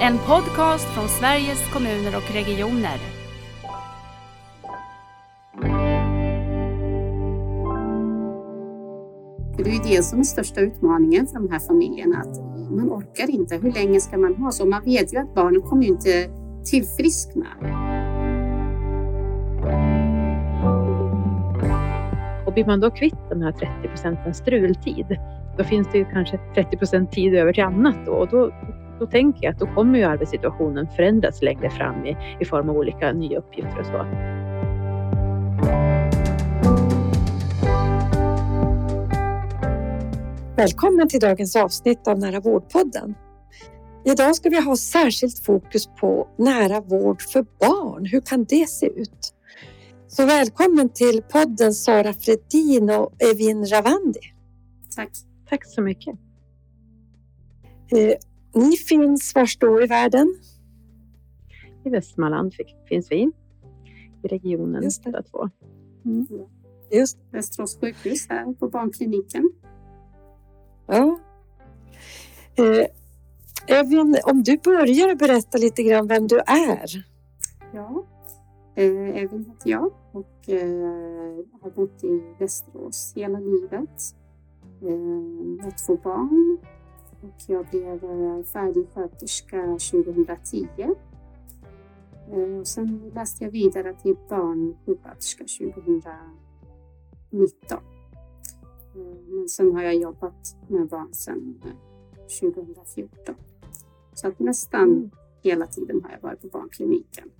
En podcast från Sveriges kommuner och regioner. Det är ju det som är största utmaningen för de här familjerna. Att man orkar inte. Hur länge ska man ha så? Man vet ju att barnen kommer ju inte tillfriskna. Och blir man då kvitt den här 30 procenten strultid, då finns det ju kanske 30 procent tid över till annat då. Och då, då tänker jag att då kommer ju arbetssituationen förändras längre fram i, i form av olika nya uppgifter och så. Välkommen till dagens avsnitt av Nära vårdpodden. Idag ska vi ha särskilt fokus på nära vård för barn. Hur kan det se ut? Så välkommen till podden Sara Fredin och Evin Ravandi. Tack. Tack så mycket. Ni finns var då i världen? I Västmanland finns vi, i regionen Just det. båda två. Just Västerås sjukhus här på barnkliniken. ja. Eh, Evin, om du börjar berätta lite grann vem du är. Ja, eh, Evin heter jag och eh, har bott i Västerås hela livet. Eh, har två barn och jag blev eh, färdig sköterska 2010. Eh, och sen läste jag vidare till barnsjuksköterska 2019. Eh, men sen har jag jobbat med barn sedan eh, 2014. Så att nästan hela tiden har jag varit på barnkliniken.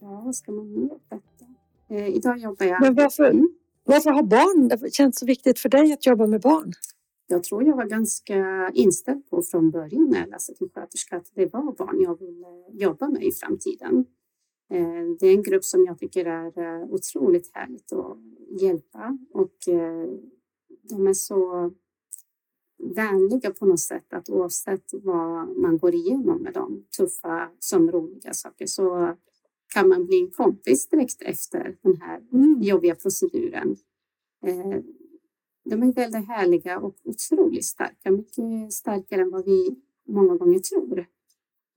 Ja, vad ska man mer berätta? Idag jobbar jag... Men varför, Mm varför har barn det känns så viktigt för dig att jobba med barn? Jag tror jag var ganska inställd på från början när jag läste till sköterska att det var barn jag ville jobba med i framtiden. Eh, det är en grupp som jag tycker är eh, otroligt härligt att hjälpa och eh, de är så vänliga på något sätt att oavsett vad man går igenom med dem, tuffa som roliga saker, så kan man bli en kompis direkt efter den här jobbiga proceduren. Eh, De är väldigt härliga och otroligt starka, mycket starkare än vad vi många gånger tror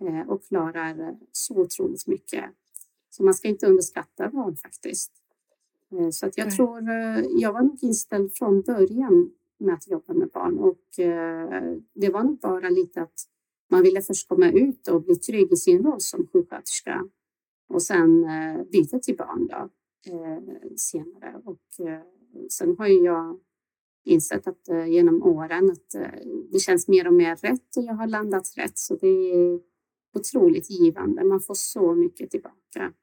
eh, och klarar så otroligt mycket. Så man ska inte underskatta barn faktiskt. Eh, Så att jag Nej. tror, jag var nog inställd från början med att jobba med barn och det var nog bara lite att man ville först komma ut och bli trygg i sin roll som sjuksköterska och sen eh, byta till barn då, eh, senare. Och eh, sen har ju jag insett att eh, genom åren att eh, det känns mer och mer rätt och jag har landat rätt. Så det är otroligt givande. Man får så mycket tillbaka.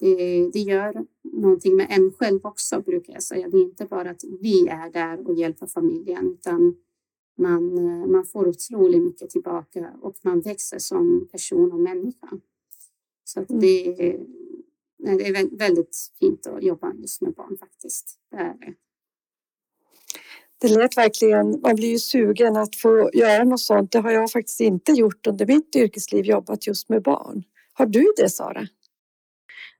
Det, det gör någonting med en själv också brukar jag säga. Det är inte bara att vi är där och hjälper familjen utan man, eh, man får otroligt mycket tillbaka och man växer som person och människa. Så att det, är- nej, det är vä- väldigt fint att jobba just med barn faktiskt. Det är det. Det lät verkligen, man blir ju sugen att få göra något sånt. Det har jag faktiskt inte gjort under mitt yrkesliv, jobbat just med barn. Har du det Sara?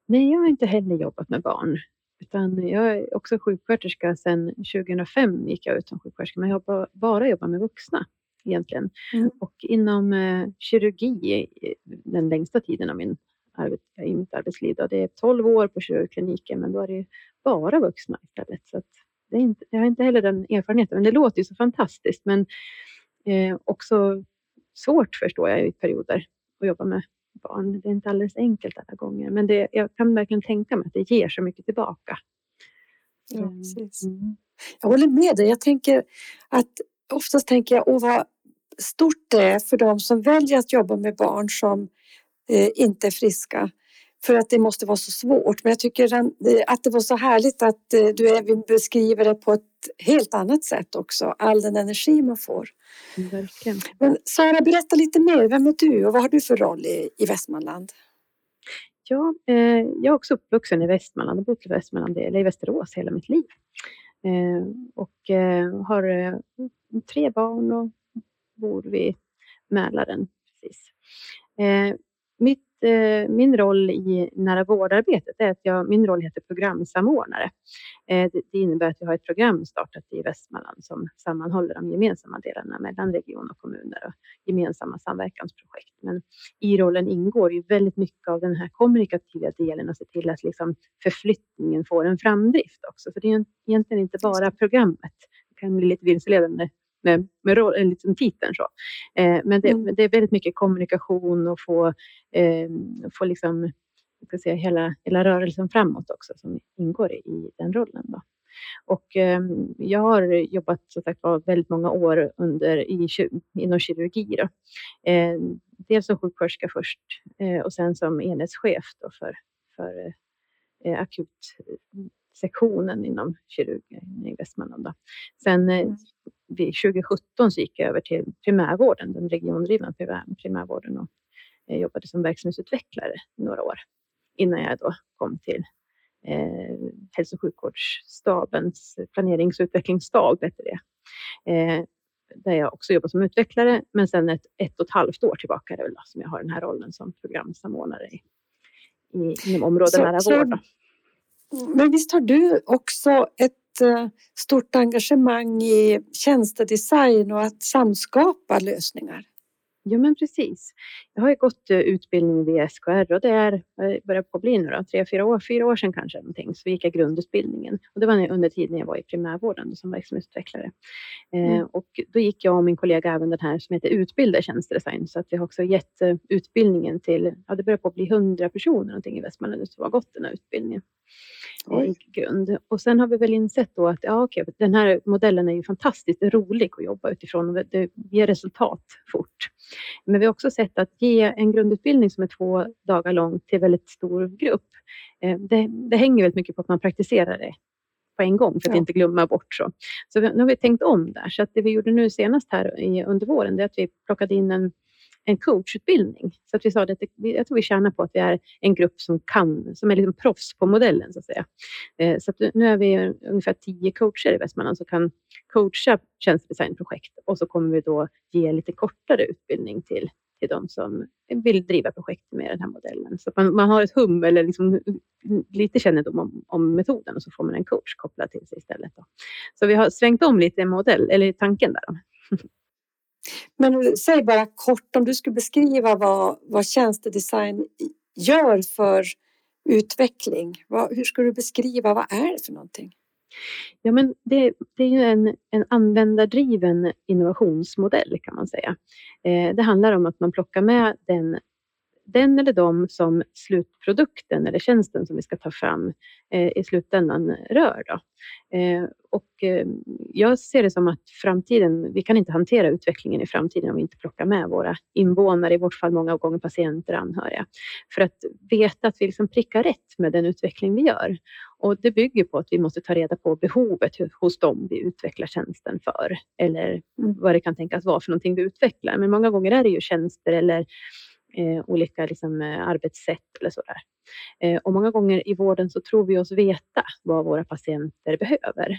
Nej, jag har inte heller jobbat med barn. Utan jag är också sjuksköterska sedan 2005 gick jag ut som sjuksköterska. Men jag har ba- bara jobbat med vuxna egentligen. Mm. Och inom eh, kirurgi den längsta tiden av min i mitt arbetsliv. Då. Det är 12 år på kirurgkliniken men då är det bara vuxna istället. Så det är inte, jag har inte heller den erfarenheten. Men det låter ju så fantastiskt. Men eh, också svårt förstår jag i perioder att jobba med barn. Det är inte alldeles enkelt alla gånger. Men det, jag kan verkligen tänka mig att det ger så mycket tillbaka. Ja, Mm. precis. Mm. Jag håller med dig. Jag tänker att oftast tänker jag, åh vad stort det är för de som väljer att jobba med barn som inte är friska. För att det måste vara så svårt. Men jag tycker det- att det var så härligt att eh, du även beskriver det på ett helt annat sätt också. All den energi man får. Verkligen. Men Sara, berätta lite mer. Vem är du och vad har du för roll i, i Västmanland? Ja, eh, jag är också uppvuxen i Västmanland och bott i Västmanland, eller i Västerås hela mitt liv. Eh, och eh, har eh, tre barn och bor vid Mälaren. Precis. Mitt eh, min roll i nära vårdarbetet är att jag, min roll heter programsamordnare. Eh, det, innebär att vi har ett program startat i Västmanland som sammanhåller de gemensamma delarna mellan region och kommuner och gemensamma samverkansprojekt. Men i rollen ingår ju väldigt mycket av den här kommunikativa delen och se till att liksom förflyttningen får en framdrift också. För det är egentligen inte bara programmet. Det kan bli lite vilseledande med, med roll, liksom titeln. Så. Eh, men det, mm. det, är väldigt mycket kommunikation och få, eh, få liksom, ska säga, hela, hela rörelsen framåt också som ingår i den rollen. Då. Och eh, jag har jobbat så sagt, väldigt många år under, i, inom kirurgi. Då. Eh, dels som sjuksköterska först eh, och sen som enhetschef då för, för eh, akut sektionen inom kirurgin i Västmanland. Då. Sen eh, 2017 så gick jag över till primärvården, den regiondrivna primärvården och jag jobbade som verksamhetsutvecklare några år innan jag då kom till eh, hälso och sjukvårdsstabens planeringsutvecklingsstab, heter det. Eh, där jag också jobbar som utvecklare, men sedan ett, ett och ett halvt år tillbaka är det väl då, som jag har den här rollen som programsamordnare i, i, inom området nära vård. Men visst har du också ett eh, stort engagemang i tjänstedesign och att samskapa lösningar? Ja, men precis. Jag har ju gått eh, utbildning vid SKR och det är, börjar på bli nu då, tre, fyra år, fyra år sedan kanske någonting, så gick jag grundutbildningen. Och det var under tiden jag var i primärvården som verksamhetsutvecklare. Eh, mm. Eh, och då gick jag och min kollega även den här som heter utbilda tjänstedesign, så att vi har också gett utbildningen till, ja det börjar på att bli hundra personer någonting i Västmanland som har gått den här utbildningen. Oj. grund. Och sen har vi väl insett då att ja, okay, den här modellen är ju fantastiskt rolig att jobba utifrån och det ger resultat fort. Men vi har också sett att ge en grundutbildning som är två dagar lång till väldigt stor grupp. Eh, det, det hänger väldigt mycket på att man praktiserar det på en gång för att ja. inte glömma bort. Så, så nu har vi tänkt om där. Så att det vi gjorde nu senast här under våren, är att vi plockade in en en coachutbildning. Så att vi sa att jag tror vi tjänar på att vi är en grupp som kan, som är liksom proffs på modellen så att säga. Eh, så att nu är vi ungefär tio coacher i Västmanland som kan coacha tjänstedesignprojekt och så kommer vi då ge lite kortare utbildning till till de som vill driva projekt med den här modellen. Så man, man har ett hum eller liksom lite kännedom om, om, metoden och så får man en coach kopplad till sig istället. Då. Så vi har svängt om lite modell, eller tanken där. Men säg bara kort om du skulle beskriva vad, vad tjänstedesign gör för utveckling. Vad, hur skulle du beskriva, vad är det för någonting? Ja, men det, det är ju en, en användardriven innovationsmodell kan man säga. Eh, det handlar om att man plockar med den den eller de som slutprodukten eller tjänsten som vi ska ta fram eh, i slutändan rör. Då. Eh, och eh, jag ser det som att framtiden, vi kan inte hantera utvecklingen i framtiden om vi inte plockar med våra invånare, i vårt fall många gånger patienter och anhöriga. För att veta att vi liksom prickar rätt med den utveckling vi gör. Och det bygger på att vi måste ta reda på behovet hos dem vi utvecklar tjänsten för. Eller vad det kan tänkas vara för någonting vi utvecklar. Men många gånger är det ju tjänster eller eh, olika liksom, eh, arbetssätt eller sådär. Eh, och många gånger i vården så tror vi oss veta vad våra patienter behöver.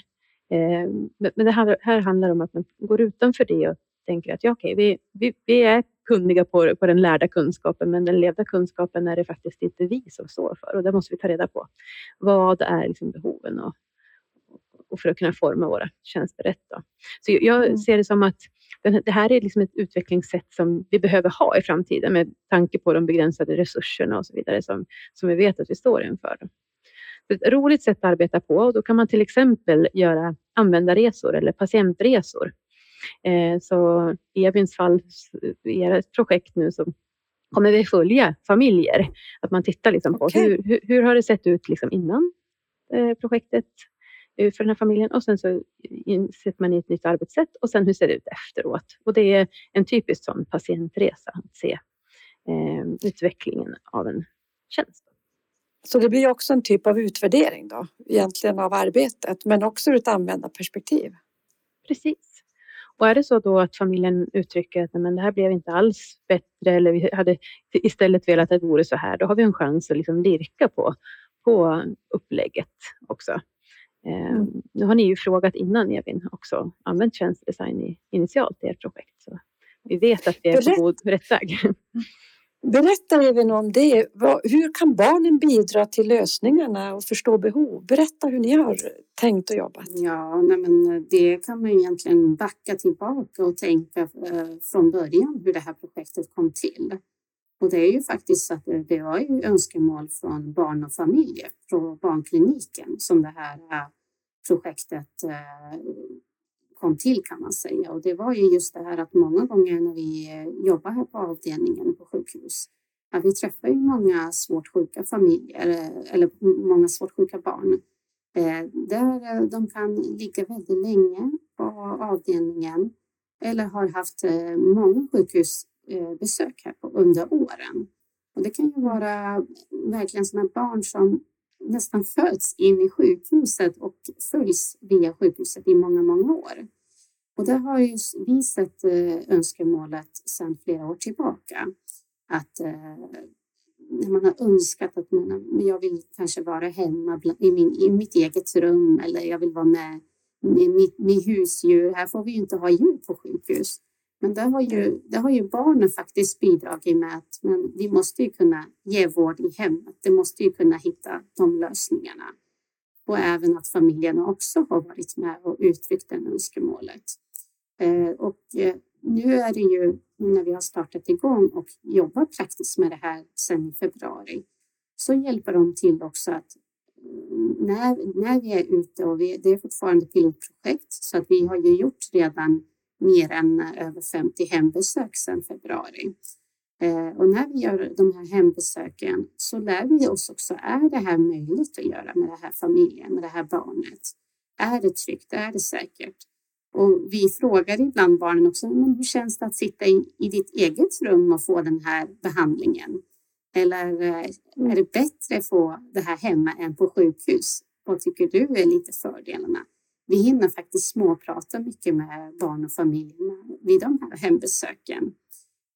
Eh, men det här, här handlar om att man går utanför det och tänker att ja, okej, vi, vi, vi är kunniga på, på den lärda kunskapen, men den levda kunskapen är det faktiskt inte vi som står för och det måste vi ta reda på. Vad är liksom behoven och, och för att kunna forma våra tjänster rätt. Då. Så jag mm. ser det som att det här är liksom ett utvecklingssätt som vi behöver ha i framtiden med tanke på de begränsade resurserna och så vidare som, som vi vet att vi står inför. Ett roligt sätt att arbeta på och då kan man till exempel göra användarresor eller patientresor. Eh, så i Evins fall, i ert projekt nu, så kommer vi följa familjer. Att man tittar liksom på okay. hur, hur, hur, har det sett ut liksom innan eh, projektet för den här familjen och sen så sätter man i ett nytt arbetssätt och sen hur ser det ut efteråt? Och det är en typisk sån patientresa att se eh, utvecklingen av en tjänst. Så det blir också en typ av utvärdering då, egentligen av arbetet, men också ur ett användarperspektiv. Precis. Och är det så då att familjen uttrycker att men det här blev inte alls bättre eller vi hade istället velat att det vore så här, då har vi en chans att liksom lirka på, på upplägget också. Mm. Nu har ni ju frågat innan Evin också använt tjänstedesign initialt i ert projekt. Så vi vet att vi är på god rätt väg. Berätta även om det. Hur kan barnen bidra till lösningarna och förstå behov? Berätta hur ni har tänkt och jobbat. Ja, nej men det kan man egentligen backa tillbaka och tänka eh, från början hur det här projektet kom till. Och det är ju faktiskt så att det var ju önskemål från barn och familjer på barnkliniken som det här eh, projektet eh, kom till kan man säga. Och det var ju just det här att många gånger när vi eh, jobbar här på avdelningen på sjukhus, att vi träffar ju många svårt sjuka familjer eller många svårt sjuka barn där de kan ligga väldigt länge på avdelningen eller har haft många sjukhus besök här på, under åren. Och det kan ju vara verkligen sådana barn som nästan föds in i sjukhuset och följs via sjukhuset i många, många år. Och där har ju vi sett eh, önskemålet sedan flera år tillbaka. Att eh, man har önskat att man, jag vill kanske vara hemma i, min, i mitt eget rum eller jag vill vara med med, med, med husdjur. Här får vi ju inte ha djur på sjukhus. Men det har ju, det har ju barnen faktiskt bidragit med att men vi måste ju kunna ge vård i hemmet. Det måste ju kunna hitta de lösningarna. Och även att familjerna också har varit med och uttryckt det önskemålet. Eh, och eh, nu är det ju när vi har startat igång och jobbar praktiskt med det här sedan i februari så hjälper de till också att mm, när, när vi är ute och vi, det är fortfarande pilotprojekt så att vi har ju gjort redan mer än eh, över 50 hembesök sedan februari. Eh, och när vi gör de här hembesöken så lär vi oss också, är det här möjligt att göra med den här familjen, med det här barnet? Är det tryggt? Är det säkert? Och vi frågar ibland barnen också, men hur känns det att sitta i, i ditt eget rum och få den här behandlingen? Eller eh, är det bättre att få det här hemma än på sjukhus? Vad tycker du är lite fördelarna? Vi hinner faktiskt småprata mycket med barn och familjerna vid de här hembesöken.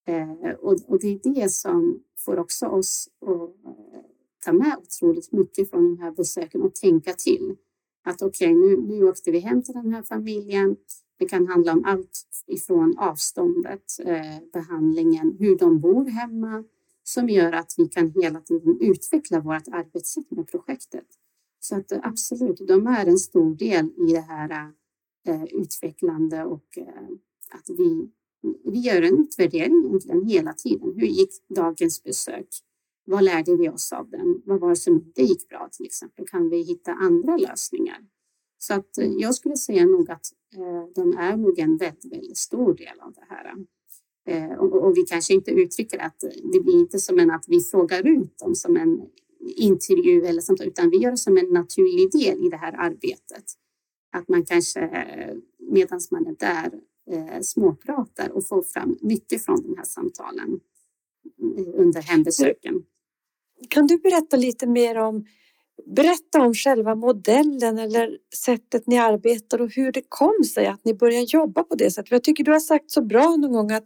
Eh, och, och, det är det som får också oss att eh, ta med otroligt mycket från de här besöken och tänka till. Att okej, okay, nu, nu åkte vi hem till den här familjen. Det kan handla om allt ifrån avståndet, eh, behandlingen, hur de bor hemma som gör att vi kan hela tiden utveckla vårt arbetssätt med projektet. Så att eh, absolut, de är en stor del i det här eh, eh, utvecklande och eh, att vi, vi gör en utvärdering egentligen hela tiden. Hur gick dagens besök? Vad lärde vi oss av den? Vad var det som inte gick bra till exempel? Kan vi hitta andra lösningar? Så att eh, jag skulle säga nog att eh, de är nog en väldigt, väldigt stor del av det här. Eh, och, och, vi kanske inte uttrycker att det blir inte som en att vi frågar ut dem som en intervju eller sånt, utan vi gör det som en naturlig del i det här arbetet. Att man kanske medan man är där eh, småpratar och får fram mycket från de här samtalen eh, under hembesöken. Kan du berätta lite mer om Berätta om själva modellen eller sättet ni arbetar och hur det kom sig att ni började jobba på det sättet. Jag tycker du har sagt så bra någon gång att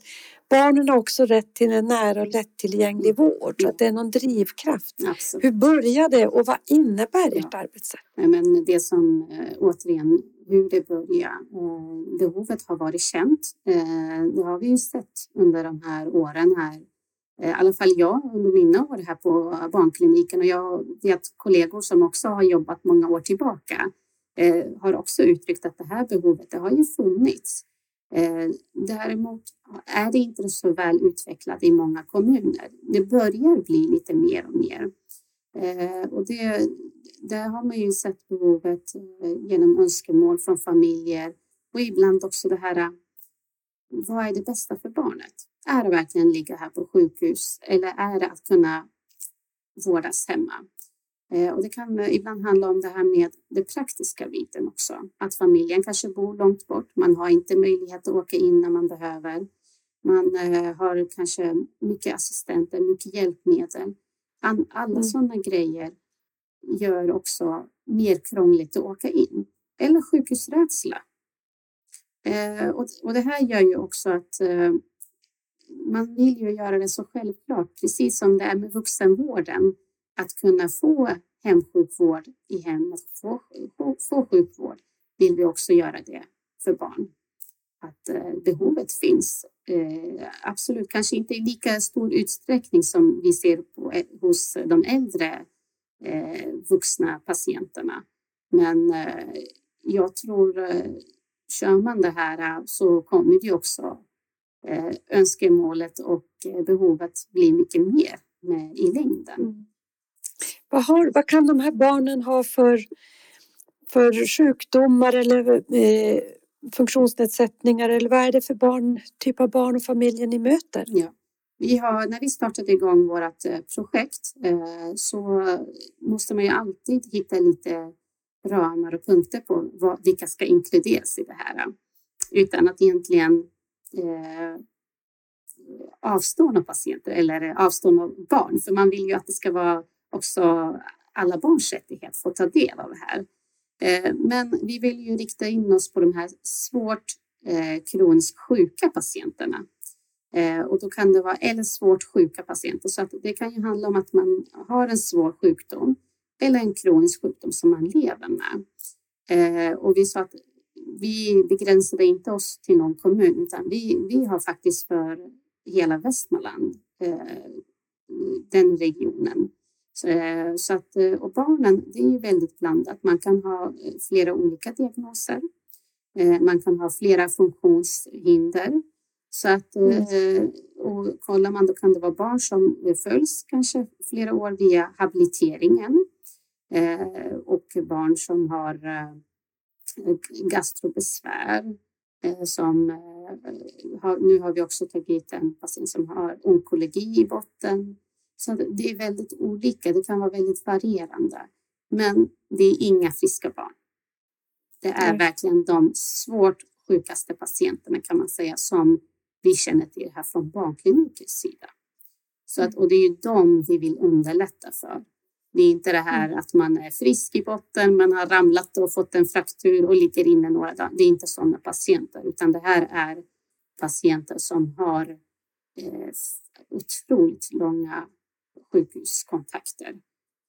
barnen har också rätt till en nära och lättillgänglig vård. Så att det är någon drivkraft. Absolut. Hur började och vad innebär ert ja. arbetssätt? men det som eh, återigen hur det började. Eh, behovet har varit känt. Eh, det har vi ju sett under de här åren här i alla fall jag under mina år här på barnkliniken och jag vet kollegor som också har jobbat många år tillbaka har också uttryckt att det här behovet det har ju funnits. Eh, däremot är det inte så väl utvecklat i många kommuner. Det börjar bli lite mer och mer. Eh, och det, där har man ju sett behovet eh, genom önskemål från familjer och ibland också det här eh, vad är det bästa för barnet? Är det verkligen ligga här på sjukhus eller är det att kunna vårdas hemma? Eh, och det kan ibland handla om det här med det praktiska biten också. Att familjen kanske bor långt bort. Man har inte möjlighet att åka in när man behöver. Man eh, har kanske mycket assistenter, mycket hjälpmedel. Alla mm. sådana grejer gör också mer krångligt att åka in. Eller sjukhusrädsla. Eh, och det här gör ju också att man vill ju göra det så självklart, precis som det är med vuxenvården, att kunna få hemsjukvård i hemmet, få, få sjukvård, vill vi också göra det för barn. Att eh, behovet finns eh, absolut, kanske inte i lika stor utsträckning som vi ser på, eh, hos de äldre eh, vuxna patienterna. Men eh, jag tror, eh, kör man det här eh, så kommer det också eh, önskemålet och eh, behovet bli mycket mer med, i längden. Mm. Vad, har, vad kan de här barnen ha för, för sjukdomar eller eh, funktionsnedsättningar eller vad är det för barn, typ av barn och familjer ni möter? Ja. Vi har, när vi startade igång vårt eh, projekt eh, så måste man ju alltid hitta lite ramar och punkter på vad, vilka ska inkluderas i det här. Eh, utan att egentligen eh, avstå några patienter eller avstå några barn. För man vill ju att det ska vara också alla barns rättighet får få ta del av det här. Eh, men vi vill ju rikta in oss på de här svårt eh, kroniskt sjuka patienterna. Eh, och då kan det vara eller svårt sjuka patienter. Så att det kan ju handla om att man har en svår sjukdom eller en kronisk sjukdom som man lever med. Och vi sa att vi begränsade inte oss till någon kommun utan vi, vi har faktiskt för hela Västmanland, den regionen. Eh, så att, eh, och barnen, det är ju väldigt blandat. Man kan ha eh, flera olika diagnoser. Man kan ha flera funktionshinder. Så att, mm. och kollar man då kan det vara barn som följs kanske flera år via habiliteringen och barn som har gastrobesvär. Som, nu har vi också tagit en patient som har onkologi i botten så det är väldigt olika, det kan vara väldigt varierande. Men det är inga friska barn. Det är Nej. verkligen de svårt sjukaste patienterna kan man säga som vi känner till här från barnklinikens sida. Så att, och det är ju dem vi vill underlätta för. Det är inte det här mm. att man är frisk i botten, man har ramlat och fått en fraktur och ligger inne några dagar. Det är inte sådana patienter, utan det här är patienter som har eh, otroligt långa sjukhuskontakter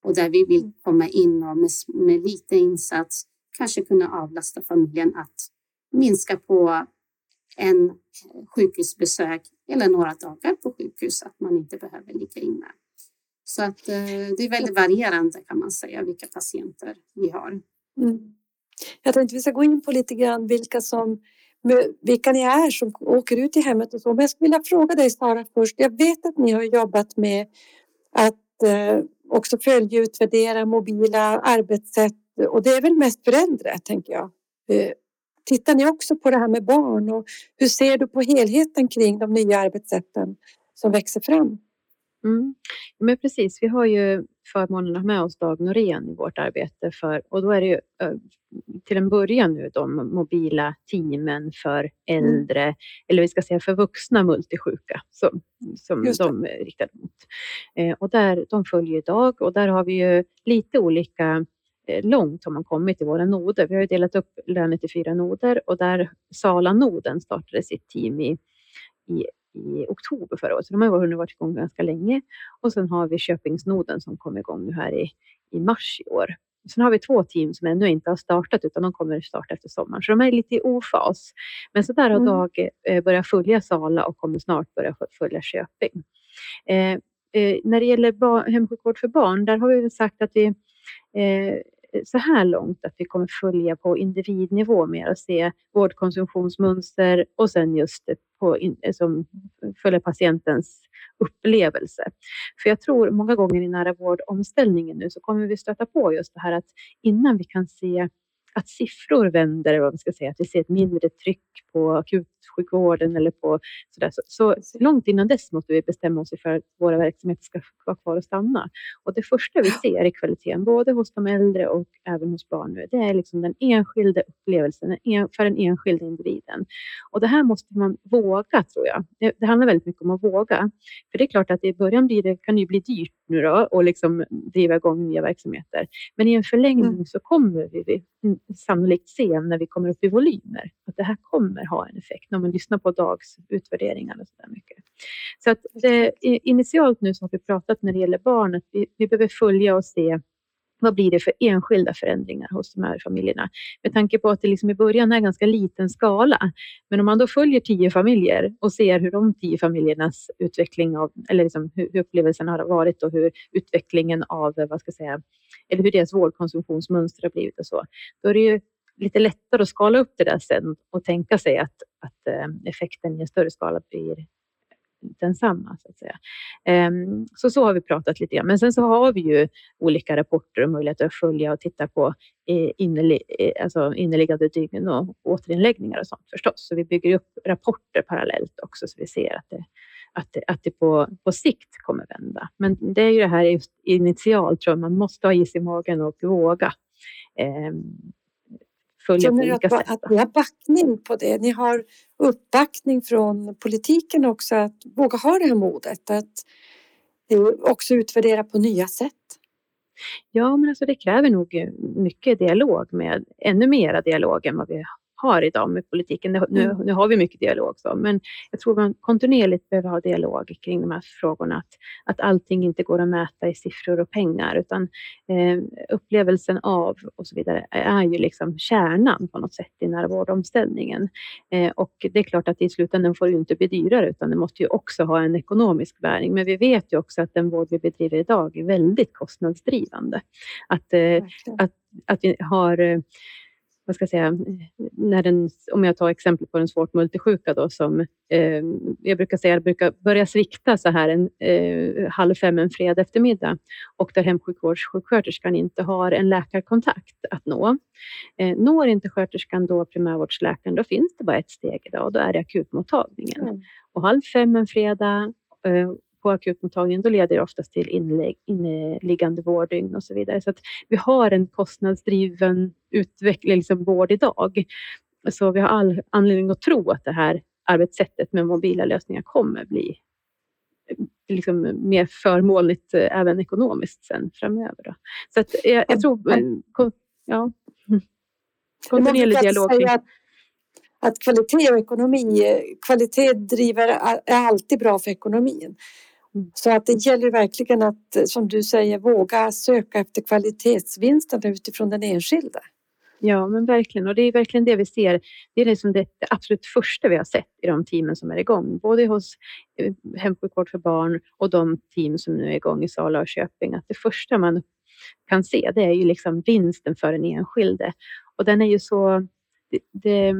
och där vi vill komma in och med, med lite insats kanske kunna avlasta familjen att minska på en sjukhusbesök eller några dagar på sjukhus, att man inte behöver ligga inne. Så att eh, det är väldigt varierande kan man säga vilka patienter vi har. Mm. Jag tänkte vi ska gå in på lite grann vilka som vilka ni är som åker ut i hemmet och så. Men jag skulle vilja fråga dig Sara först. Jag vet att ni har jobbat med att eh, också följa utvärdera mobila arbetssätt och det är väl mest föräldrar, tänker jag. Eh, tittar ni också på det här med barn och hur ser du på helheten kring de nya arbetssätten som växer fram? Mm. Men precis, vi har ju förmånen att ha med oss Dag Norén i vårt arbete för, och då är det ju till en början nu de mobila teamen för mm. äldre, mm. eller vi ska säga för vuxna multisjuka som, som de är riktade mot. Eh, och där, de följer idag och där har vi ju lite olika eh, långt har man kommit i våra noder. Vi har delat upp länet i fyra noder och där Sala-noden startade sitt team i, i i oktober förra året, så de har hunnit varit igång ganska länge. Och sen har vi Köpingsnoden som kom igång nu här i, i mars i år. Sen har vi två team som ännu inte har startat utan de kommer starta efter sommaren. Så de är lite i ofas. Men så där har mm. Dag eh, börjat följa Sala och kommer snart börja följa Köping. Eh, eh, när det gäller hemsjukvård för barn, där har vi sagt att vi eh, så här långt att vi kommer följa på individnivå mer och se vårdkonsumtionsmönster och sen just på in, eh, som följer patientens upplevelse. För jag tror många gånger i nära vårdomställningen nu så kommer vi stöta på just det här att innan vi kan se att siffror vänder, vad man ska säga, att vi ser ett mindre tryck på akutsjukvården eller på sådär. Så, så långt innan dess måste vi bestämma oss för att våra verksamheter ska vara kvar och stanna. Och det första vi ser i kvaliteten, både hos de äldre och även hos barn nu, det är liksom den enskilda upplevelsen för den enskilda individen. Och det här måste man våga, tror jag. Det, det handlar väldigt mycket om att våga. För det är klart att i början blir det, kan det ju bli dyrt nu då och liksom driva igång nya verksamheter. Men i en förlängning mm. så kommer vi sannolikt se när vi kommer upp i volymer att det här kommer ha en effekt när man lyssnar på Dags utvärderingar och så där mycket. Så att eh, initialt nu har vi pratat när det gäller barnet. Vi, vi behöver följa och se vad blir det för enskilda förändringar hos de här familjerna? Med tanke på att det liksom i början är ganska liten skala. Men om man då följer tio familjer och ser hur de tio familjernas utveckling av, eller liksom hur upplevelsen har varit och hur utvecklingen av, eh, vad ska jag säga, eller hur deras vårdkonsumtionsmönster har blivit och så. Då är det ju lite lättare att skala upp det där sen och tänka sig att, att eh, effekten i en större skala blir densamma. Så, att säga. Ehm, så så har vi pratat lite grann. Men sen så har vi ju olika rapporter och möjligheter att följa och titta på eh, innerlig, eh, alltså inneliggande dygn och återinläggningar och sånt förstås. Så vi bygger upp rapporter parallellt också så vi ser att det, att det, att det på, på sikt kommer vända. Men det är ju det här initialt tror jag man måste ha is i magen och våga. Ehm, Följa på olika att, sätt. att ni har backning på det? Ni har uppbackning från politiken också att våga ha det här modet att eh, också utvärdera på nya sätt? Ja, men alltså det kräver nog mycket dialog med ännu mera dialog än vad vi har idag med politiken. Nu, mm. nu har vi mycket dialog, så, men jag tror man kontinuerligt behöver ha dialog kring de här frågorna. Att, att allting inte går att mäta i siffror och pengar, utan eh, upplevelsen av och så vidare är ju liksom kärnan på något sätt i närvårdomställningen. Eh, och det är klart att i slutändan får det inte bli dyrare, utan det måste ju också ha en ekonomisk bäring. Men vi vet ju också att den vård vi bedriver idag är väldigt kostnadsdrivande. Att, eh, att, att vi har eh, vad ska jag säga, när den, om jag tar exempel på den svårt multisjuka då som eh, jag brukar säga brukar börja svikta så här en eh, halv fem en fredag eftermiddag och där hemsjukvårdssjuksköterskan inte har en läkarkontakt att nå. Eh, når inte sköterskan då primärvårdsläkaren, då finns det bara ett steg idag och då är det akutmottagningen. Mm. Och halv fem en fredag eh, på akutmottagningen, då leder det oftast till inneliggande vårddygn och så vidare. Så vi har en kostnadsdriven utveckling, liksom vård idag. Så vi har all anledning att tro att det här arbetssättet med mobila lösningar kommer bli liksom mer förmånligt eh, även ekonomiskt sen framöver. Då. Så att jag, jag tror, eh, ja, kontinuerlig dialog. Att, att kvalitet och ekonomi, kvalitet driver, är alltid bra för ekonomin. Så att det gäller verkligen att, som du säger, våga söka efter kvalitetsvinsterna utifrån den enskilde. Ja, men verkligen. Och det är verkligen det vi ser. Det är liksom det, det absolut första vi har sett i de teamen som är igång, både hos eh, hemsjukvård för barn och de team som nu är igång i Sala och Köping. Att det första man kan se, det är ju liksom vinsten för den enskilde. Och den är ju så... Det, det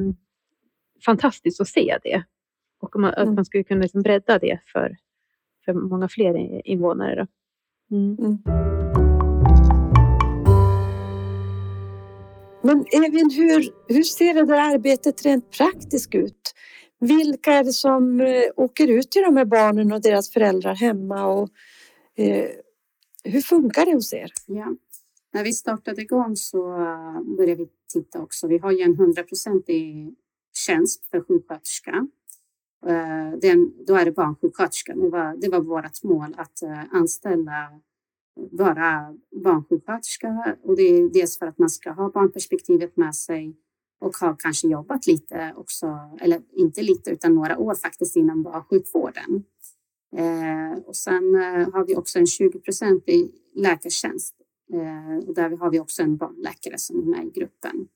fantastiskt att se det. Och man, mm. att man skulle kunna liksom bredda det för för många fler invånare. Då. Mm. Mm. Men Evin, hur, hur ser det där arbetet rent praktiskt ut? Vilka är det som eh, åker ut till de här barnen och deras föräldrar hemma? Och, eh, hur funkar det hos er? Ja. När vi startade igång så eh, började vi titta också. Vi har ju en hundraprocentig tjänst för sjuksköterska Eh, den, då är det barnsjuksköterska. Det var, det var vårt mål att eh, anställa bara barnsjuksköterska och det är dels för att man ska ha barnperspektivet med sig och har kanske jobbat lite också, eller inte lite utan några år faktiskt inom barnsjukvården. Eh, och sen eh, har vi också en 20 i läkartjänst eh, där har vi också en barnläkare som är med i gruppen.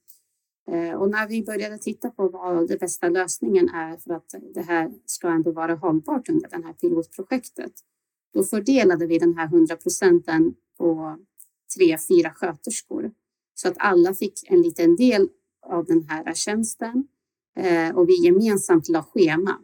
Eh, och när vi började titta på vad den bästa lösningen är för att det här ska ändå vara hållbart under det här pilotprojektet, då fördelade vi den här 100 procenten på tre, fyra sköterskor så att alla fick en liten del av den här tjänsten eh, och vi gemensamt la schema.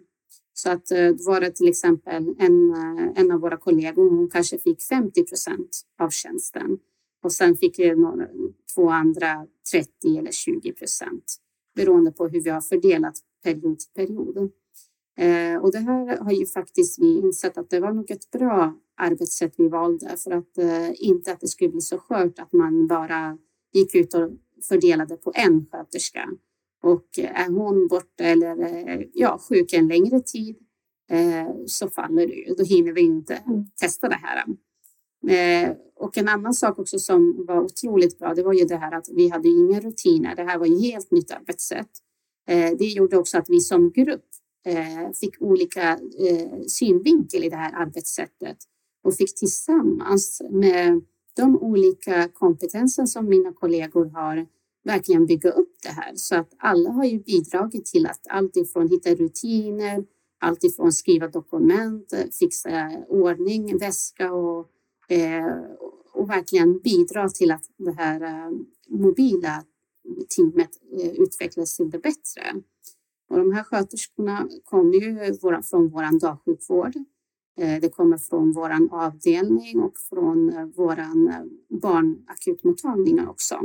Så att eh, var det till exempel en, en av våra kollegor, hon kanske fick 50 procent av tjänsten och sen fick några, två andra 30 eller 20 procent beroende på hur vi har fördelat period till period. Eh, och det här har ju faktiskt vi insett att det var nog ett bra arbetssätt vi valde för att eh, inte att det skulle bli så skört att man bara gick ut och fördelade på en sköterska. Och är hon borta eller eh, ja, sjuk en längre tid eh, så faller det ju. Då hinner vi inte mm. testa det här. Eh, och en annan sak också som var otroligt bra, det var ju det här att vi hade inga rutiner. Det här var ju helt nytt arbetssätt. Eh, det gjorde också att vi som grupp eh, fick olika eh, synvinkel i det här arbetssättet och fick tillsammans med de olika kompetenser som mina kollegor har verkligen bygga upp det här så att alla har ju bidragit till att allt ifrån hitta rutiner, allt ifrån skriva dokument, fixa ordning, väska och, Eh, och verkligen bidra till att det här eh, mobila teamet eh, utvecklas till det bättre. Och de här sköterskorna kommer ju från vår dagsjukvård. Eh, det kommer från vår avdelning och från eh, vår barnakutmottagning också.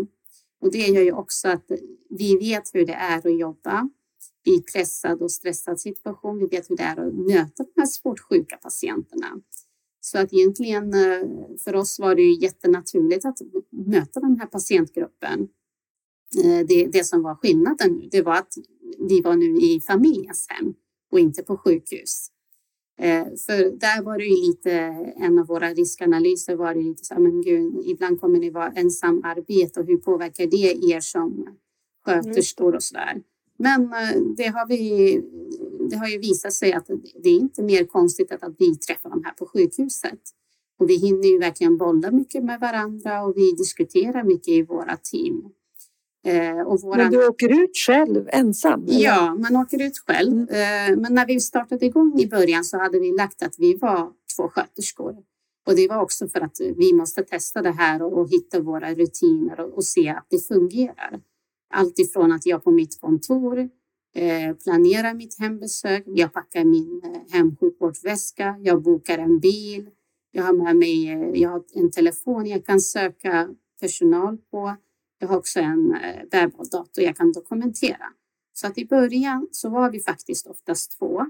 Och det gör ju också att vi vet hur det är att jobba i pressad och stressad situation. Vi vet hur det är att möta de här svårt sjuka patienterna. Så att egentligen för oss var det ju jättenaturligt att möta den här patientgruppen. Det, det som var skillnaden det var att vi var nu i familjens hem och inte på sjukhus. Eh, för där var det ju lite, en av våra riskanalyser var det lite så men gud, ibland kommer ni vara ensamarbete och hur påverkar det er som sköterskor och så där. Men eh, det har, vi, det har ju visat sig att det är inte mer konstigt att vi träffar dem här på sjukhuset. Och vi hinner ju verkligen bolla mycket med varandra och vi diskuterar mycket i våra team. Eh, och våran... Men du åker ut själv ensam? Eller? Ja, man åker ut själv. Mm. Eh, men när vi startade igång i början så hade vi lagt att vi var två sköterskor. Och det var också för att vi måste testa det här och, och hitta våra rutiner och, och, se att det fungerar. Allt ifrån att jag på mitt kontor eh, planerar mitt hembesök, jag packar min eh, hemsjukvårdsväska, jag bokar en bil, jag har med mig eh, jag har en telefon jag kan söka personal på jag har också en bärbar dator jag kan dokumentera. Så att i början så var vi faktiskt oftast två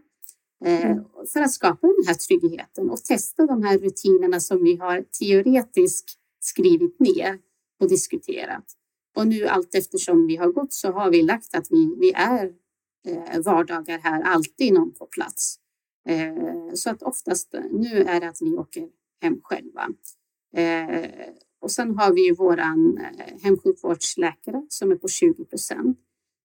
mm. för att skapa den här tryggheten och testa de här rutinerna som vi har teoretiskt skrivit ner och diskuterat. Och nu allt eftersom vi har gått så har vi lagt att vi, vi är eh, vardagar här, alltid någon på plats. Eh, så att oftast eh, nu är det att vi åker hem själva. Eh, och sen har vi ju våran eh, hemsjukvårdsläkare som är på 20 procent.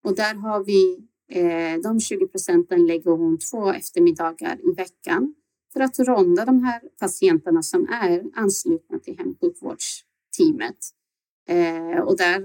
Och där har vi eh, de 20 procenten lägger hon två eftermiddagar i veckan för att ronda de här patienterna som är anslutna till hemsjukvårdsteamet. Eh, och, där,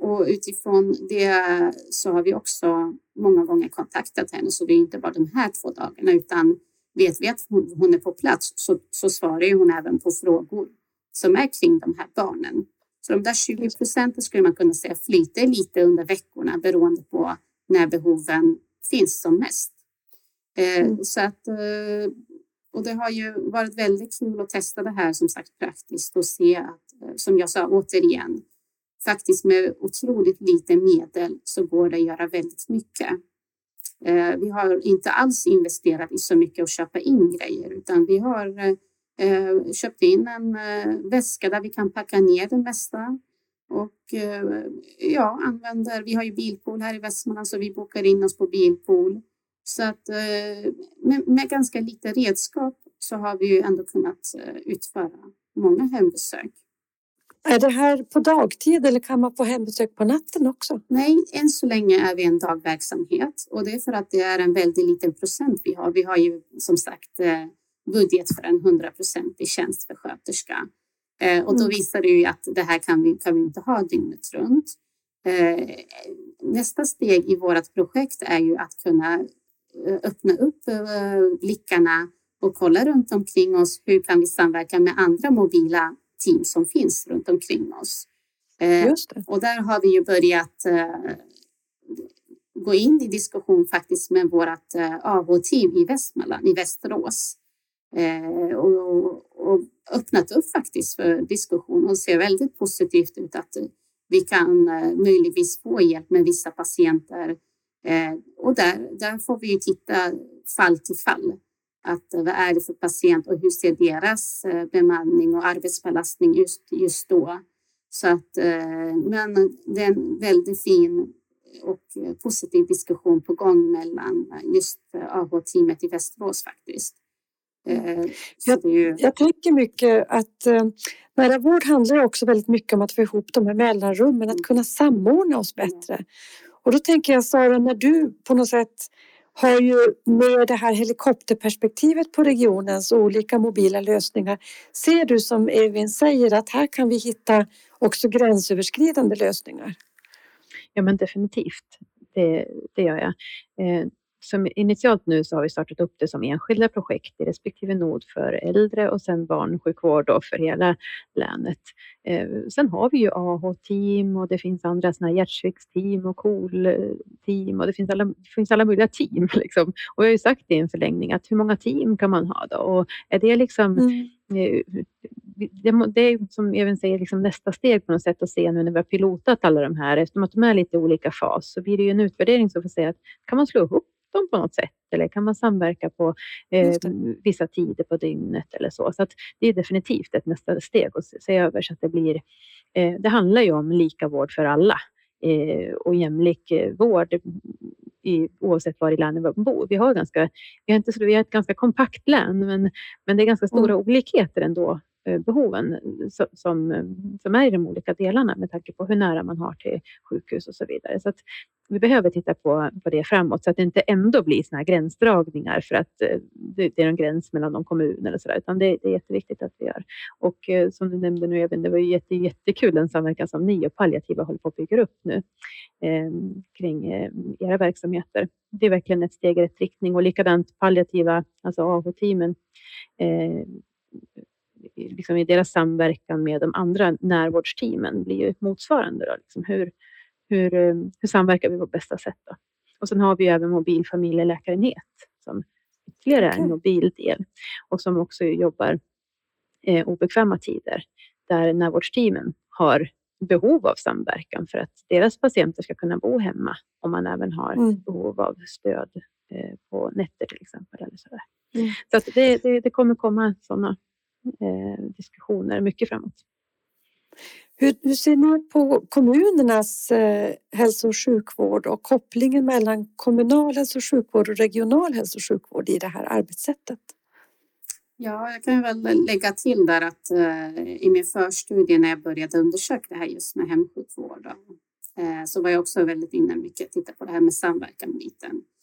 och utifrån det så har vi också många gånger kontaktat henne, så det är inte bara de här två dagarna, utan vet vi att hon är på plats så, så svarar hon även på frågor som är kring de här barnen. Så de där 20 procenten skulle man kunna säga flyter lite under veckorna beroende på när behoven finns som mest. Eh, mm. Så att, eh, och det har ju varit väldigt kul att testa det här som sagt praktiskt och se att, eh, som jag sa återigen, faktiskt med otroligt lite medel så går det att göra väldigt mycket. Eh, vi har inte alls investerat i så mycket att köpa in grejer utan vi har Eh, köpt in en eh, väska där vi kan packa ner det mesta. Och eh, ja, använder, vi har ju bilpool här i Västmanland så vi bokar in oss på bilpool. Så att med, med ganska lite redskap så har vi ju ändå kunnat utföra många hembesök. Är det här på dagtid eller kan man få hembesök på natten också? Nej, än så länge är vi en dagverksamhet och det är för att det är en väldigt liten procent vi har. Vi har ju som sagt budget för en hundraprocentig tjänst för sköterska. Eh, och då mm. visar det ju att det här kan vi, kan vi inte ha dygnet runt. Eh, nästa steg i vårt projekt är ju att kunna eh, öppna upp eh, blickarna och kolla runt omkring oss. Hur kan vi samverka med andra mobila team som finns runt omkring oss? Eh, och där har vi ju börjat eh, gå in i diskussion faktiskt med vårt AH-team i Västmanland, i Västerås. Och, och, öppnat upp faktiskt för diskussion och ser väldigt positivt ut att vi kan möjligtvis få hjälp med vissa patienter. Eh, och där, där får vi titta fall till fall. Att vad är det för patient och hur ser deras bemanning och arbetsbelastning just, just då? Så att, men det är en väldigt fin och positiv diskussion på gång mellan just AH-teamet i Västerås faktiskt. Eh, jag, ju... jag tänker mycket att eh, nära vård handlar också väldigt mycket om att få ihop de här mellanrummen, att kunna samordna oss bättre. Och då tänker jag Sara, när du på något sätt har ju med det här helikopterperspektivet på regionens olika mobila lösningar. Ser du som Evin säger att här kan vi hitta också gränsöverskridande lösningar? Ja men definitivt, det, det gör jag. Eh, som initialt nu så har vi startat upp det som enskilda projekt i respektive nod för äldre och sen barnsjukvård då för hela länet. Eh, sen har vi ju AH-team och det finns andra här hjärtsviktsteam och KOL-team och det finns alla, finns alla möjliga team. Liksom. Och jag har ju sagt i en förlängning att hur många team kan man ha då? Och är det liksom mm. Eh, det, är som Even säger liksom nästa steg på något sätt att se nu när vi har pilotat alla de här, eftersom att de är lite olika fas, så blir det ju en utvärdering som får säga att kan man slå ihop dem på något sätt? Eller kan man samverka på eh, vissa tider på dygnet eller så? Så att det är definitivt ett nästa steg att se över så att det blir. Eh, det handlar ju om lika vård för alla eh, och jämlik eh, vård i, oavsett var i landet man bor. Vi har, ganska, vi har, inte, vi har ett ganska kompakt län, men, men det är ganska stora mm. olikheter ändå Eh, behoven som, eh, som är i de olika delarna med tanke på hur nära man har till sjukhus och så vidare. Så att vi behöver titta på, på det framåt så att det inte ändå blir såna här gränsdragningar för att eh, det, är en gräns mellan de kommuner och så där, utan det, det, är jätteviktigt att vi gör. Och som du nämnde nu, Evin, det var ju jätte, jättekul den samverkan som ni och palliativa håller på att bygga upp nu eh, kring era verksamheter. Det är verkligen ett steg i rätt riktning och likadant palliativa, alltså AH-teamen eh, liksom i deras samverkan med de andra närvårdsteamen blir ju motsvarande. Då, liksom hur, hur, eh, hur samverkar vi på bästa sätt? Då? Och sen har vi även mobil familjeläkarenhet som ytterligare är en mobil del och som också jobbar eh, obekväma tider där närvårdsteamen har behov av samverkan för att deras patienter ska kunna bo hemma om man även har mm. behov av stöd eh, på nätter till exempel. Eller så mm. så det, det, det, kommer komma sådana diskussioner mycket framåt. Hur, hur, ser ni på kommunernas eh, hälso och sjukvård och kopplingen mellan kommunal hälso och sjukvård och regional hälso och sjukvård i det här arbetssättet? Ja, jag kan väl lägga till där att eh, i min förstudie när jag började undersöka det här just med hemsjukvård eh, så var jag också väldigt inne mycket titta på det här med samverkan-biten. Eh,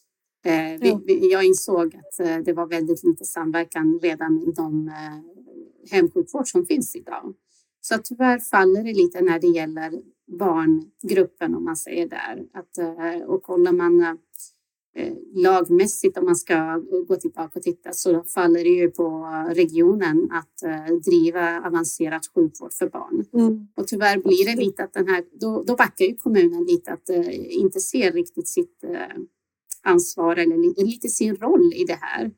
vi, vi, jag insåg att eh, det var väldigt lite samverkan redan i de eh, hemsjukvård som finns idag. Så tyvärr faller det lite när det gäller barngruppen om man säger där. Att, eh, och kollar man eh, lagmässigt om man ska gå tillbaka och titta så faller det ju på regionen att eh, driva avancerad sjukvård för barn. Mm. Och tyvärr blir det lite att den här, då, då backar ju kommunen lite att inte se riktigt sitt ansvar eller lite sin roll i det här.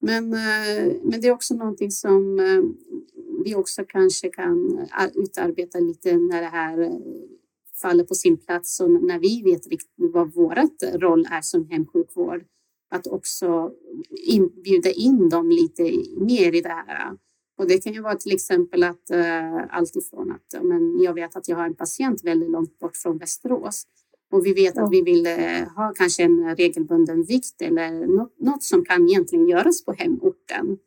Men, eh, men det är också någonting som eh, vi också kanske kan eh, utarbeta lite när det här faller på sin plats och när vi vet riktigt vad vår roll är som hemsjukvård. Att också in, bjuda in dem lite mer i det här. Och det kan ju vara till exempel att uh, alltifrån att men jag vet att jag har en patient väldigt långt bort från Västerås och vi vet att vi vill eh, ha kanske en regelbunden vikt eller något, som kan egentligen göras på hemorten.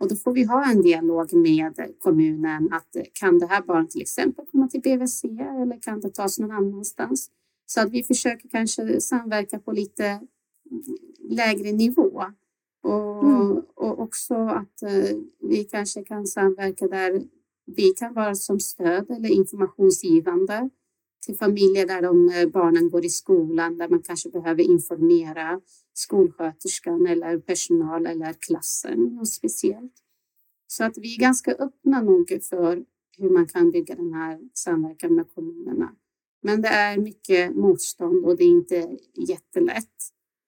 Och då får vi ha en dialog med kommunen att eh, kan det här barnet till exempel komma till BVC eller kan det tas någon annanstans? Så att vi försöker kanske samverka på lite lägre nivå. Och, mm. och också att eh, vi kanske kan samverka där vi kan vara som stöd eller informationsgivande till familjer där de eh, barnen går i skolan, där man kanske behöver informera skolsköterskan eller personal eller klassen något speciellt. Så att vi är ganska öppna nog för hur man kan bygga den här samverkan med kommunerna. Men det är mycket motstånd och det är inte jättelätt.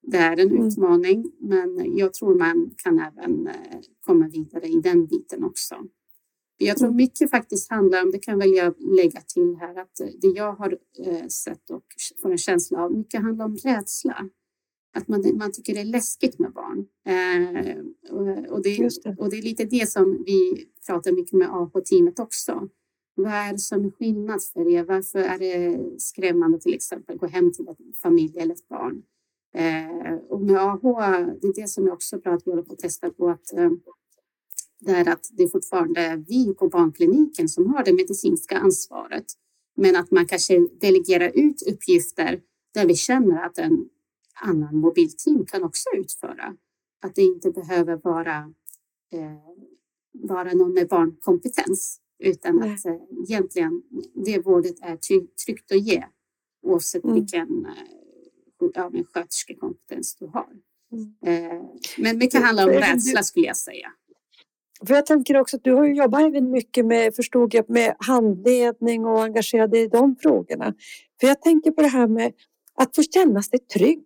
Det är en mm. utmaning, men jag tror man kan även eh, komma vidare i den biten också. Jag tror mycket faktiskt handlar om, det kan väl jag lägga till här, att det jag har eh, sett och får en känsla av, mycket handlar om rädsla. Att man, man tycker det är läskigt med barn. Eh, och, och, det, det. och det är lite det som vi pratar mycket med AH-teamet också. Vad är det som är skillnad för er? Varför är det skrämmande till exempel att gå hem till en familj eller ett barn? Eh, och med AH, det är det som är också bra att vi håller på att testa att det är att det är fortfarande vi på barnkliniken som har det medicinska ansvaret. Men att man kanske delegerar ut uppgifter där vi känner att, en, annan mobilteam kan också utföra. Att det inte behöver vara, eh, vara någon med barnkompetens utan Nej. att eh, egentligen det vårdet är tryggt att ge oavsett mm. vilken eh, ja, sköterskekompetens du har. Mm. Eh, men mycket handlar om rädsla skulle jag säga. För jag tänker också att du har ju jobbat även mycket med, förstod jag, med handledning och engagerad i de frågorna. För jag tänker på det här med att få känna sig trygg.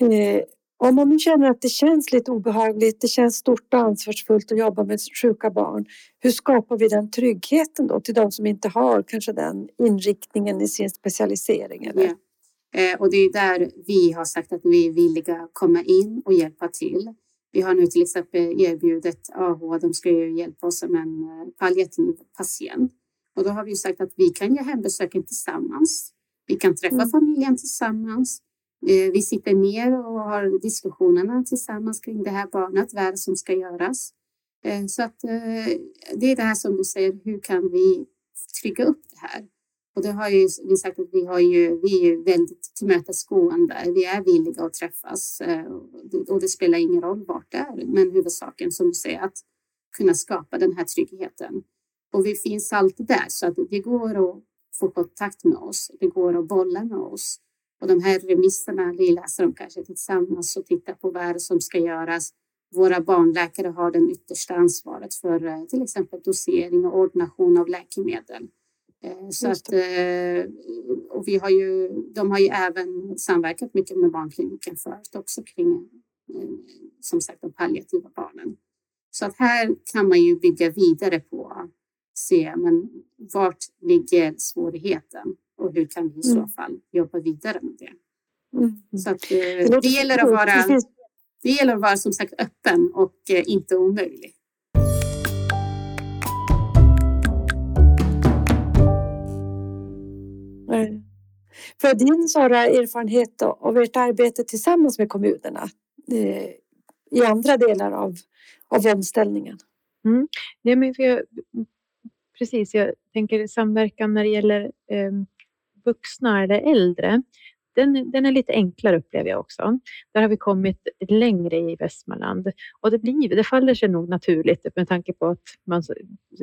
Mm. Eh, om man känner att det känns lite obehagligt, det känns stort och ansvarsfullt att jobba med sjuka barn. Hur skapar vi den tryggheten då till de som inte har kanske den inriktningen i sin specialisering? Eller? Yeah. Eh, och det är där vi har sagt att vi är villiga komma in och hjälpa till. Vi har nu till exempel erbjudit AH, de ska ju hjälpa oss med en eh, palliativ patient. Och då har vi sagt att vi kan ge hembesöken tillsammans. Vi kan träffa mm. familjen tillsammans. Eh, vi sitter ner och har diskussionerna tillsammans kring det här barnet, vad är det som ska göras? Eh, så att det är det här som du säger, hur kan vi trygga upp det här? Och det har ju vi sagt att vi, har ju, vi är väldigt tillmötesgående. Vi är villiga att träffas eh, och det spelar ingen roll vart det är. Men huvudsaken som du säger att kunna skapa den här tryggheten. Och vi finns alltid där så att det går att få kontakt med oss. Det går att bolla med oss. Och de här remisserna, vi läser dem kanske tillsammans och tittar på vad är det som ska göras. Våra barnläkare har den yttersta ansvaret för eh, till exempel dosering och ordination av läkemedel. Eh, så att, eh, och vi har ju, de har ju även samverkat mycket med barnkliniken förut också kring som sagt de palliativa barnen. Så att här kan man ju bygga vidare på se men vart ligger svårigheten och hur kan vi i så mm. fall jobba vidare med det. Mm. Så att, eh, det, gäller att vara, det gäller att vara som sagt öppen och eh, inte omöjlig. För din Sara, erfarenhet av ert arbete tillsammans med kommunerna eh, i andra delar av, av omställningen? Mm. Ja, men jag, precis, jag tänker samverkan när det gäller eh, vuxna eller äldre. Den, den, är lite enklare upplever jag också. Där har vi kommit längre i Västmanland och det, blir, det faller sig nog naturligt med tanke på att man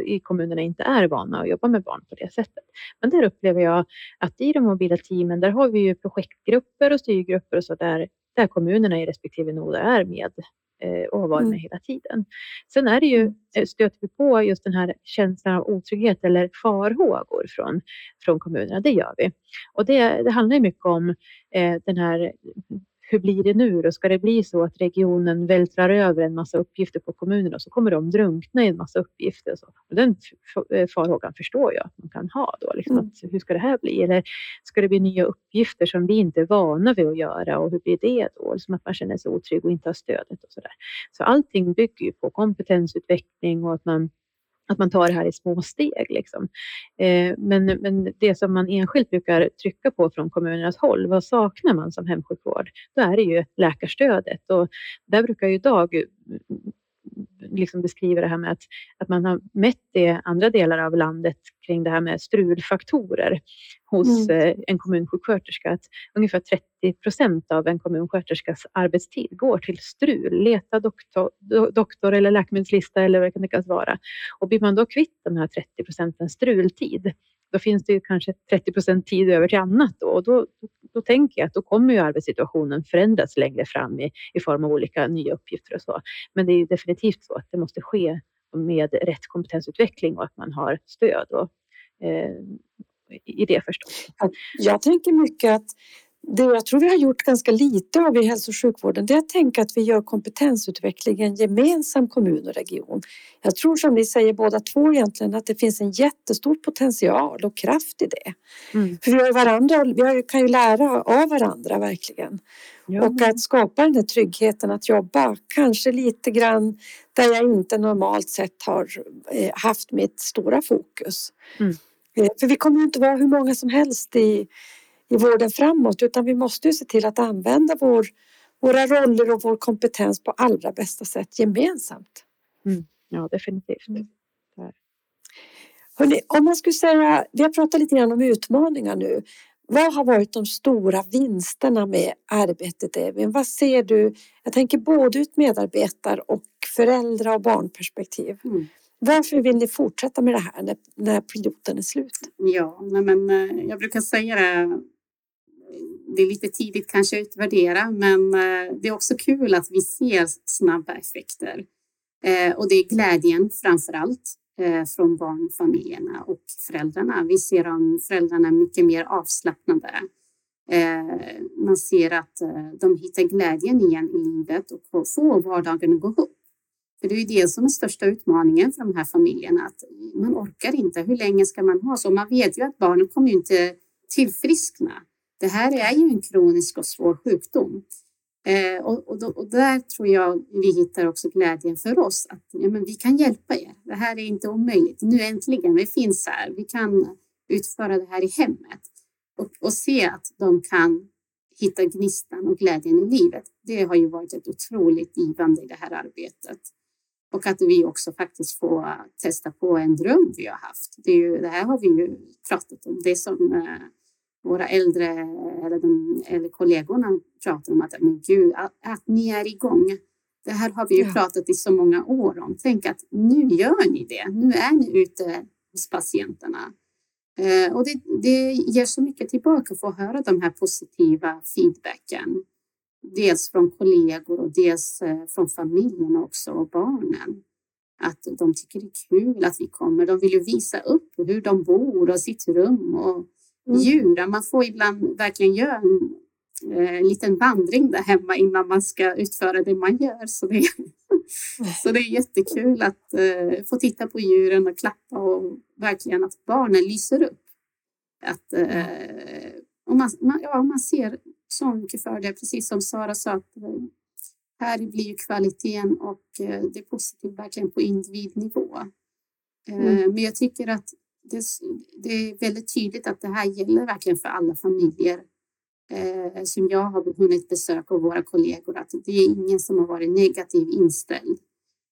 i kommunerna inte är vana att jobba med barn på det sättet. Men där upplever jag att i de mobila teamen, där har vi ju projektgrupper och styrgrupper och så där, där kommunerna i respektive noder är med och har varit med mm. hela tiden. Sen är det ju, mm. eh, stöter vi på just den här känslan av otrygghet eller farhågor från, från kommunerna, det gör vi. Och det, det handlar mycket om eh, den här hur blir det nu då? Ska det bli så att regionen vältrar över en massa uppgifter på kommunerna och så kommer de drunkna i en massa uppgifter? Och så. Och den eh, farhågan förstår jag att man kan ha då. Liksom mm. att, hur ska det här bli? Eller ska det bli nya uppgifter som vi inte är vana vid att göra och hur blir det då? Som att man känner sig otrygg och inte har stödet och så där. Så allting bygger ju på kompetensutveckling och att man att man tar det här i små steg. Liksom. Eh, men, men det som man enskilt brukar trycka på från kommunernas håll, vad saknar man som hemsjukvård? Då är det ju läkarstödet och där brukar ju Dag liksom beskriva det här med att, att man har mätt i andra delar av landet kring det här med strulfaktorer hos mm. Eh, en kommunsjuksköterska. Att ungefär 30 procent av en kommunsköterskas arbetstid går till strul, leta doktor, doktor eller läkemedelslista eller vad det kan tänkas vara. Och blir man då kvitt den här 30 procenten strultid, då finns det ju kanske 30 procent tid över till annat då, och då, då tänker jag att då kommer ju arbetssituationen förändras längre fram i, i form av olika nya uppgifter och så. Men det är definitivt så att det måste ske med rätt kompetensutveckling och att man har stöd och, eh, i det förstås. Jag tänker mycket att det jag tror vi har gjort ganska lite av i hälso och sjukvården det är att tänka att vi gör kompetensutvecklingen gemensam kommun och region. Jag tror som ni säger båda två egentligen att det finns en jättestor potential och kraft i det. Mm. För vi, har varandra, vi kan ju lära av varandra verkligen. Ja. Och att skapa den här tryggheten att jobba, kanske lite grann där jag inte normalt sett har eh, haft mitt stora fokus. Mm. Eh, för vi kommer inte vara hur många som helst i i vården framåt utan vi måste ju se till att använda vår, våra roller och vår kompetens på allra bästa sätt gemensamt. Mm. Ja, definitivt. Mm. Hörrni, om man skulle säga, vi har pratat lite grann om utmaningar nu, Vad har varit de stora vinsterna med arbetet Evin? Vad ser du? Jag tänker både ut medarbetar och föräldrar och barnperspektiv. Mm. Varför vill ni fortsätta med det här när, när piloten är slut? Ja, men eh, jag brukar säga det. Det är lite tidigt kanske att utvärdera, men eh, det är också kul att vi ser snabba effekter. Eh, och det är glädjen framför allt eh, från barnfamiljerna och föräldrarna. Vi ser om föräldrarna är mycket mer avslappnade. Man ser att de hittar glädjen igen i livet och får vardagen att gå ihop. För det är ju det som är största utmaningen för de här familjerna, att man orkar inte. Hur länge ska man ha så? Man vet ju att barnen kommer ju inte tillfriskna. Det här är ju en kronisk och svår sjukdom. Eh, och, och, då, och, där tror jag vi hittar också glädjen för oss att ja, men vi kan hjälpa er. Det här är inte omöjligt. Nu äntligen, vi finns här. Vi kan utföra det här i hemmet och, och se att de kan hitta gnistan och glädjen i livet. Det har ju varit ett otroligt givande i det här arbetet. Och att vi också faktiskt får testa på en dröm vi har haft. Det, ju, det här har vi ju pratat om. Det som eh, våra äldre eller, de, eller kollegorna pratar om. Att, men gud, att, att, ni är igång. Det här har vi ju ja. pratat i så många år om. Tänk att nu gör ni det. Nu är ni ute hos patienterna. Eh, och det, det ger så mycket tillbaka att få höra de här positiva feedbacken dels från kollegor och dels eh, från familjen också och barnen. Att de tycker det är kul att vi kommer. De vill ju visa upp hur de bor och sitt rum och mm. djur. Man får ibland verkligen göra en eh, liten vandring där hemma innan man ska utföra det man gör. Så det, så det är jättekul att eh, få titta på djuren och klappa och verkligen att barnen lyser upp. Att, eh, och man, man, ja, man ser så mycket för det. Precis som Sara sa, att eh, här blir ju kvaliteten och eh, det är positivt verkligen på individnivå. Eh, mm. Men jag tycker att det, det, är väldigt tydligt att det här gäller verkligen för alla familjer eh, som jag har hunnit besöka och våra kollegor, att det är ingen som har varit negativ inställd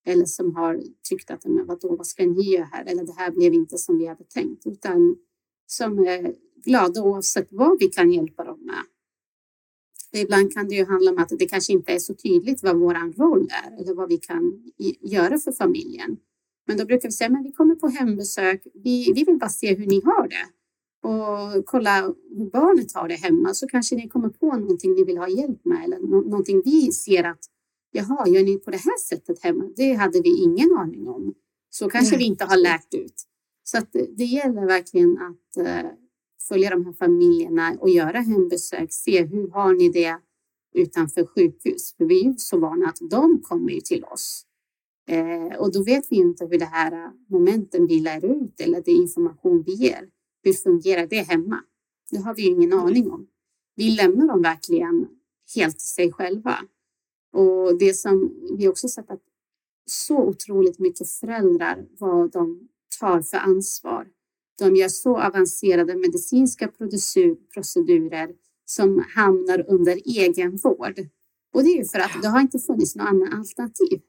eller som har tyckt att men vadå, vad ska ni göra här? Eller det här blev inte som vi hade tänkt, utan som är glada oavsett vad vi kan hjälpa dem med. Ibland kan det ju handla om att det kanske inte är så tydligt vad vår roll är eller vad vi kan göra för familjen. Men då brukar vi säga, men vi kommer på hembesök. Vi, vi vill bara se hur ni har det och kolla hur barnet har det hemma så kanske ni kommer på någonting ni vill ha hjälp med eller någonting vi ser att jaha, gör ni på det här sättet hemma? Det hade vi ingen aning om. Så kanske vi inte har lärt ut. Så att det gäller verkligen att eh, följa de här familjerna och göra hembesök, se hur har ni det utanför sjukhus? För vi är ju så vana att de kommer ju till oss. Eh, och då vet vi inte hur det här momenten vi lär ut eller det information vi ger. Hur fungerar det hemma? Det har vi ingen aning om. Vi lämnar dem verkligen helt till sig själva. Och det som vi också sett att så otroligt mycket föräldrar, vad de tar för ansvar de gör så avancerade medicinska procedurer som hamnar under egenvård. Och det är ju för att det har inte funnits något annat alternativ.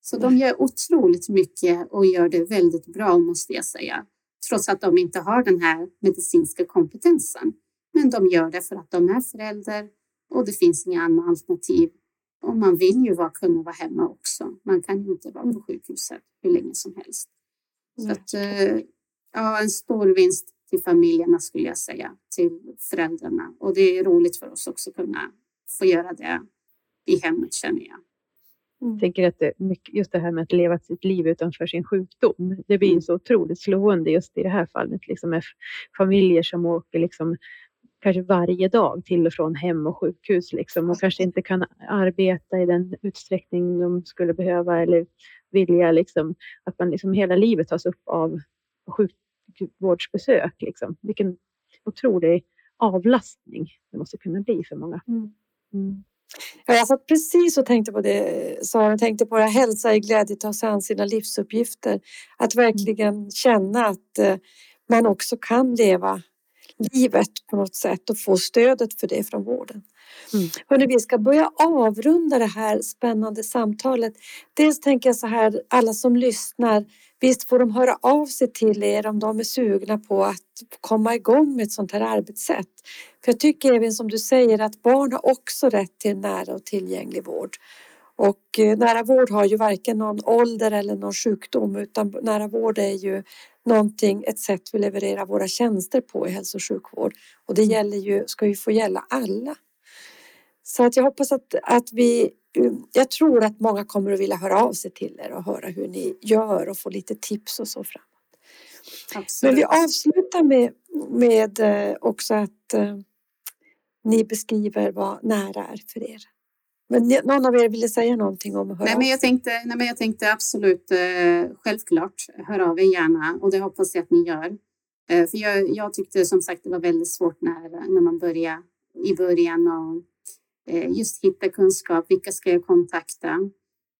Så de gör otroligt mycket och gör det väldigt bra måste jag säga. Trots att de inte har den här medicinska kompetensen. Men de gör det för att de är föräldrar och det finns inga andra alternativ. Och man vill ju vara, kunna vara hemma också. Man kan ju inte vara på sjukhuset hur länge som helst. Så att, eh, ja, en stor vinst till familjerna skulle jag säga, till föräldrarna. Och det är roligt för oss också att kunna få göra det i hemmet känner jag. Mm. Tänker att det, just det här med att leva sitt liv utanför sin sjukdom, det blir mm. så otroligt slående just i det här fallet, liksom med familjer som åker liksom kanske varje dag till och från hem och sjukhus liksom, och kanske inte kan arbeta i den utsträckning de skulle behöva eller vilja. Liksom, att man liksom hela livet tas upp av sjukvårdsbesök. Liksom. Vilken otrolig avlastning det måste kunna bli för många. Mm. Jag satt precis och tänkte på det, Sara, tänkte på det, hälsa i glädje, ta sig an sina livsuppgifter. Att verkligen känna att eh, man också kan leva livet på något sätt och få stödet för det från vården. Mm. Hörrni, vi ska börja avrunda det här spännande samtalet. Dels tänker jag så här, alla som lyssnar, visst får de höra av sig till er om de är sugna på att komma igång med ett sånt här arbetssätt. För jag tycker även som du säger att barn har också rätt till nära och tillgänglig vård. Och eh, nära vård har ju varken någon ålder eller någon sjukdom utan nära vård är ju någonting, ett sätt vi levererar våra tjänster på i hälso och sjukvård. Och det gäller ju, ska ju få gälla alla. Så att jag hoppas att, att vi, jag tror att många kommer att vilja höra av sig till er och höra hur ni gör och få lite tips och så framåt. Absolut. Men vi avslutar med, med eh, också att eh, ni beskriver vad nära är för er. Men någon av er ville säga någonting om Nej, men jag tänkte, nej, men jag tänkte absolut, eh, självklart, hör av er gärna och det hoppas jag att ni gör. Eh, för jag, jag tyckte som sagt det var väldigt svårt när, när man började i början och eh, just hitta kunskap, vilka ska jag kontakta?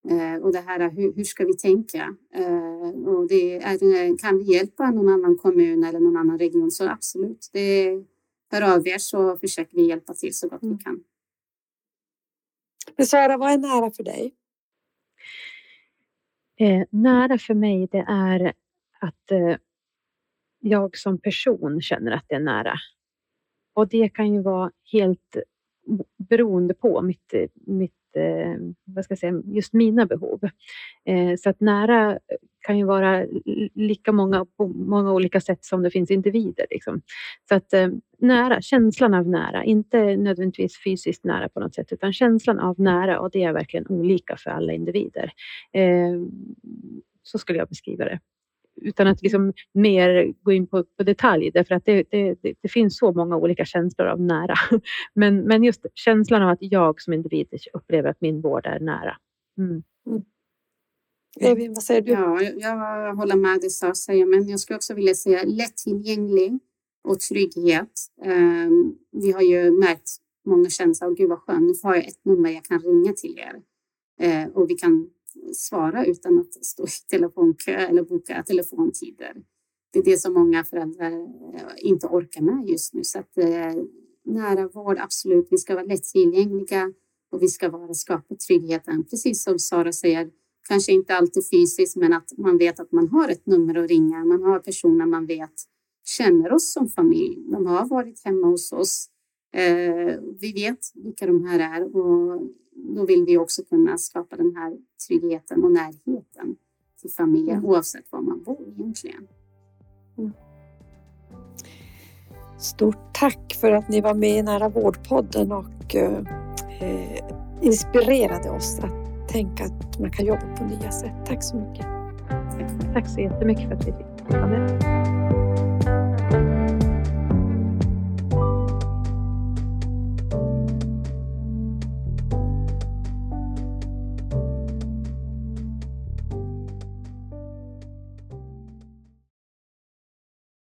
Eh, och det här, hur, hur ska vi tänka? Eh, och det är, kan vi hjälpa någon annan kommun eller någon annan region så absolut, det, hör av er så försöker vi hjälpa till så gott vi kan. Men Sara, vad är nära för dig? Eh, nära för mig det är att eh, jag som person känner att det är nära. Och det kan ju vara helt eh, beroende på mitt, eh, mitt Eh, vad ska jag säga, just mina behov. Eh, så att nära eh, kan ju vara lika många på många olika sätt som det finns individer. Liksom. Så att eh, nära, känslan av nära, inte nödvändigtvis fysiskt nära på något sätt, utan känslan av nära och det är verkligen olika för alla individer. Eh, så skulle jag beskriva det. Utan att liksom mer gå in på, på detalj, därför att det, det, det, det finns så många olika känslor av nära. Men, men just känslan av att jag som individ upplever att min vård är nära. Mm. Evin, vad säger du? Ja, jag, jag håller med det Sara säger, men jag skulle också vilja säga lättillgänglig och trygghet. Ehm, vi har ju märkt många känslor, och gud vad skönt, nu har jag ett nummer jag kan ringa till er. Eh, och vi kan svara utan att stå i telefonkö eller boka telefontider. Det är det som många föräldrar eh, inte orkar med just nu. Så att, eh, nära vård, absolut, vi ska vara lättillgängliga och vi ska vara skapa tryggheten. Precis som Sara säger, kanske inte alltid fysiskt, men att man vet att man har ett nummer att ringa. Man har personer man vet känner oss som familj. De har varit hemma hos oss. Eh, vi vet vilka de här är och då vill vi också kunna skapa den här tryggheten och närheten till familjen Mm. oavsett var man bor egentligen. Stort tack för att ni var med i Nära vårdpodden och eh, eh, inspirerade oss att tänka att man kan jobba på nya sätt. Tack så mycket. Tack så jättemycket för att vi fick vara med.